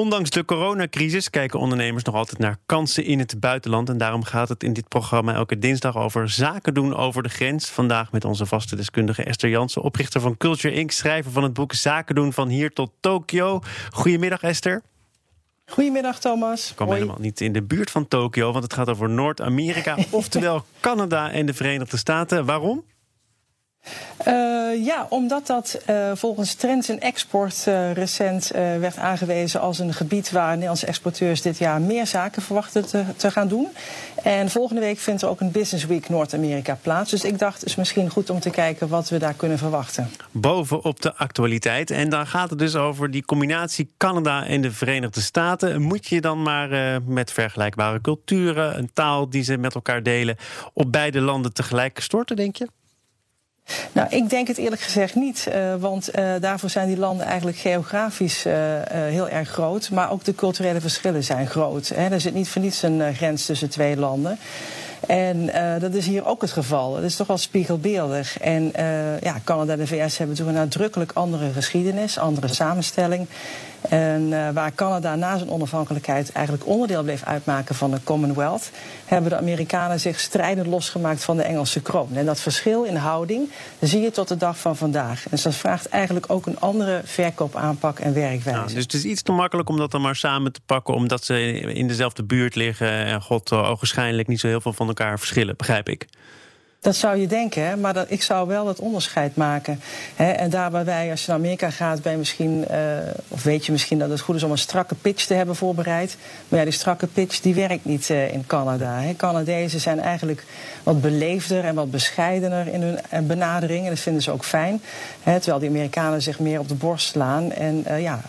Ondanks de coronacrisis kijken ondernemers nog altijd naar kansen in het buitenland. En daarom gaat het in dit programma elke dinsdag over zaken doen over de grens. Vandaag met onze vaste deskundige Esther Jansen, oprichter van Culture Inc., schrijver van het boek Zaken doen van hier tot Tokio. Goedemiddag Esther. Goedemiddag Thomas. Ik kwam helemaal niet in de buurt van Tokio, want het gaat over Noord-Amerika, oftewel Canada en de Verenigde Staten. Waarom? Uh, ja, omdat dat uh, volgens Trends in Export uh, recent werd aangewezen als een gebied waar Nederlandse exporteurs dit jaar meer zaken verwachten te, te, gaan doen. En volgende week vindt er ook een Business Week Noord-Amerika plaats. Dus ik dacht, het is misschien goed om te kijken wat we daar kunnen verwachten. Bovenop de actualiteit. En dan gaat het dus over die combinatie Canada en de Verenigde Staten. Moet je dan maar met vergelijkbare culturen, een taal die ze met elkaar delen, op beide landen tegelijk storten, denk je? Nou, ik denk het eerlijk gezegd niet. Uh, want uh, daarvoor zijn die landen eigenlijk geografisch uh, heel erg groot. Maar ook de culturele verschillen zijn groot. Hè. Er zit niet voor niets een grens tussen twee landen. En dat is hier ook het geval. Dat is toch wel spiegelbeeldig. En ja, Canada en de VS hebben natuurlijk een nadrukkelijk andere geschiedenis, andere samenstelling. En uh, waar Canada na zijn onafhankelijkheid eigenlijk onderdeel bleef uitmaken van de Commonwealth, hebben de Amerikanen zich strijdend losgemaakt van de Engelse kroon. En dat verschil in houding zie je tot de dag van vandaag. Dus dat vraagt eigenlijk ook een andere verkoopaanpak en werkwijze. Nou, dus het is iets te makkelijk om dat dan maar samen te pakken, omdat ze in dezelfde buurt liggen en God ogenschijnlijk niet zo heel veel van elkaar verschillen, begrijp ik. Dat zou je denken, hè? maar dat, ik zou wel het onderscheid maken. Hè? En daar waar wij, als je naar Amerika gaat, ben je misschien, uh, of weet je misschien dat het goed is om een strakke pitch te hebben voorbereid. Maar ja, die strakke pitch die werkt niet uh, in Canada. Hè? Canadezen zijn eigenlijk wat beleefder en wat bescheidener in hun eh, benadering. En dat vinden ze ook fijn. Hè? Terwijl die Amerikanen zich meer op de borst slaan en uh, ja,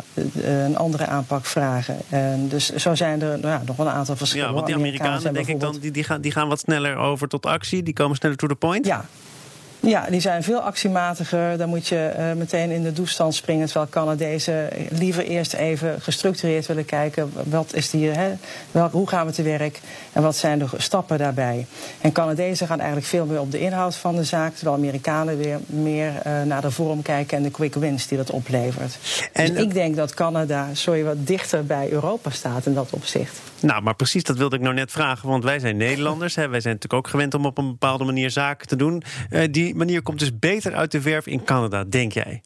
een andere aanpak vragen. En dus zo zijn er nou ja, nog wel een aantal verschillen. Ja, want die Amerikanen, denk ik dan, die, die, gaan, die gaan wat sneller over tot actie. Die komen sneller to the point? Ja, ja, die zijn veel actiematiger. Dan moet je uh, meteen in de doestand springen. Terwijl Canadezen liever eerst even gestructureerd willen kijken. Wat is die, hè, wel, hoe gaan we te werk en wat zijn de stappen daarbij? En Canadezen gaan eigenlijk veel meer op de inhoud van de zaak. Terwijl Amerikanen weer meer uh, naar de vorm kijken en de quick wins die dat oplevert. En dus ik denk dat Canada, sorry, wat dichter bij Europa staat in dat opzicht. Nou, maar precies dat wilde ik nou net vragen. Want wij zijn Nederlanders. Hè, wij zijn natuurlijk ook gewend om op een bepaalde manier zaken te doen. Uh, die manier komt dus beter uit de verf in Canada, denk jij?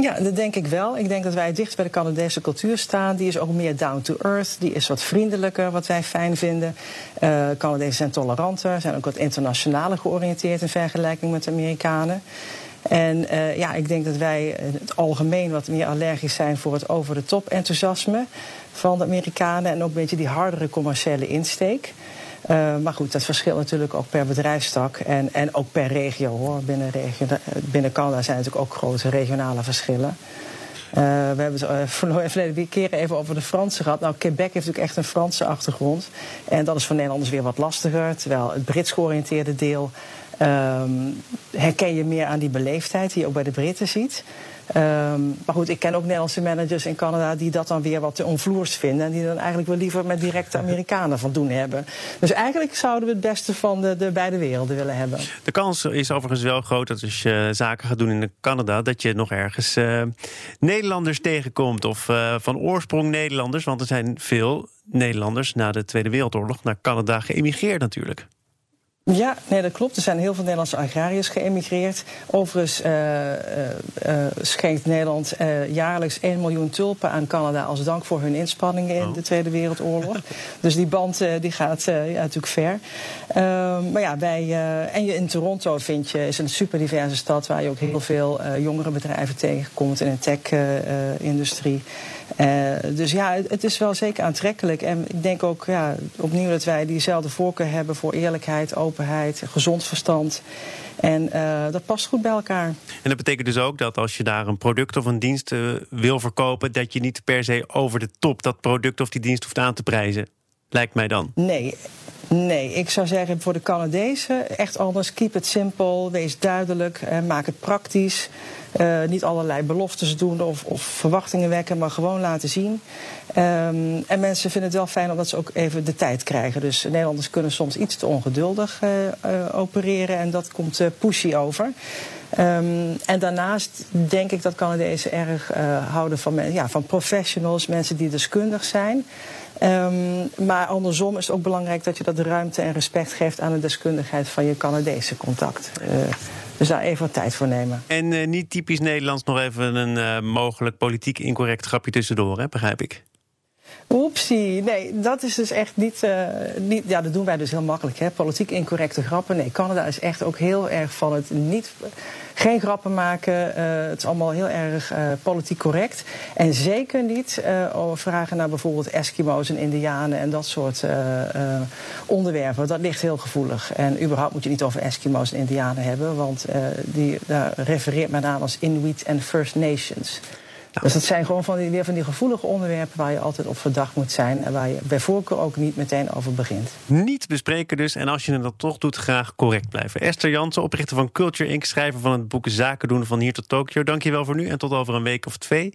Ja, dat denk ik wel. Ik denk dat wij dicht bij de Canadese cultuur staan. Die is ook meer down to earth. Die is wat vriendelijker, wat wij fijn vinden. Uh, Canadezen zijn toleranter, zijn ook wat internationaler georiënteerd in vergelijking met de Amerikanen. En uh, ja, ik denk dat wij in het algemeen wat meer allergisch zijn voor het over de top enthousiasme van de Amerikanen. En ook een beetje die hardere commerciële insteek. Uh, maar goed, dat verschilt natuurlijk ook per bedrijfstak en, en ook per regio hoor. Binnen, regio, binnen Canada zijn natuurlijk ook grote regionale verschillen. Uh, we hebben het verleden keren even over de Fransen gehad. Nou, Quebec heeft natuurlijk echt een Franse achtergrond. En dat is voor Nederlanders weer wat lastiger. Terwijl het Brits georiënteerde deel um, herken je meer aan die beleefdheid die je ook bij de Britten ziet. Um, maar goed, ik ken ook Nederlandse managers in Canada die dat dan weer wat te onvloers vinden. En die dan eigenlijk wel liever met directe Amerikanen van doen hebben. Dus eigenlijk zouden we het beste van de, de beide werelden willen hebben. De kans is overigens wel groot dat als je zaken gaat doen in Canada, dat je nog ergens uh, Nederlanders tegenkomt. Of uh, van oorsprong Nederlanders. Want er zijn veel Nederlanders na de Tweede Wereldoorlog naar Canada geëmigreerd natuurlijk. Ja, nee, dat klopt. Er zijn heel veel Nederlandse agrariërs geëmigreerd. Overigens uh, uh, uh, schenkt Nederland jaarlijks 1 miljoen tulpen aan Canada als dank voor hun inspanningen in oh. de Tweede Wereldoorlog. dus die band die gaat ja, natuurlijk ver. Ehm, maar ja, bij, en je in Toronto vind je, is een super diverse stad waar je ook heel veel jongere bedrijven tegenkomt in de tech-industrie. Dus ja, het, is wel zeker aantrekkelijk. En ik denk ook ja, opnieuw dat wij diezelfde voorkeur hebben voor eerlijkheid, openheid gezond verstand. En uh, dat past goed bij elkaar. En dat betekent dus ook dat als je daar een product of een dienst uh, wil verkopen, dat je niet per se over de top dat product of die dienst hoeft aan te prijzen. Lijkt mij dan. Nee, Nee, ik zou zeggen voor de Canadezen echt anders. Keep it simple, wees duidelijk, eh, maak het praktisch. Uh, niet allerlei beloftes doen of, of, verwachtingen wekken, maar gewoon laten zien. Um, en mensen vinden het wel fijn omdat ze ook even de tijd krijgen. Dus Nederlanders kunnen soms iets te ongeduldig uh, opereren en dat komt pushy over. Um, en daarnaast denk ik dat Canadezen erg houden van, ja, van professionals, mensen die deskundig zijn. Um, maar andersom is het ook belangrijk dat je dat ruimte en respect geeft aan de deskundigheid van je Canadese contact. Uh, dus daar even wat tijd voor nemen. En uh, niet typisch Nederlands nog even een uh, mogelijk politiek incorrect grapje tussendoor, hè, begrijp ik. Oepsie, nee, dat is dus echt niet, uh, niet. Ja, dat doen wij dus heel makkelijk, hè? Politiek incorrecte grappen. Nee, Canada is echt ook heel erg van het niet. Geen grappen maken. Uh, het is allemaal heel erg uh, politiek correct. En zeker niet over vragen naar bijvoorbeeld Eskimo's en Indianen en dat soort onderwerpen. Dat ligt heel gevoelig. En überhaupt moet je niet over Eskimo's en Indianen hebben, want die, daar refereert men aan als Inuit en First Nations. Dus dat zijn gewoon van die, weer van die gevoelige onderwerpen waar je altijd op verdacht moet zijn. En waar je bij voorkeur ook niet meteen over begint. Niet bespreken dus. En als je het dat toch doet, graag correct blijven. Esther Jansen, oprichter van Culture Inc., schrijver van het boek Zaken doen van hier tot Tokio. Dankjewel voor nu en tot over een week of twee.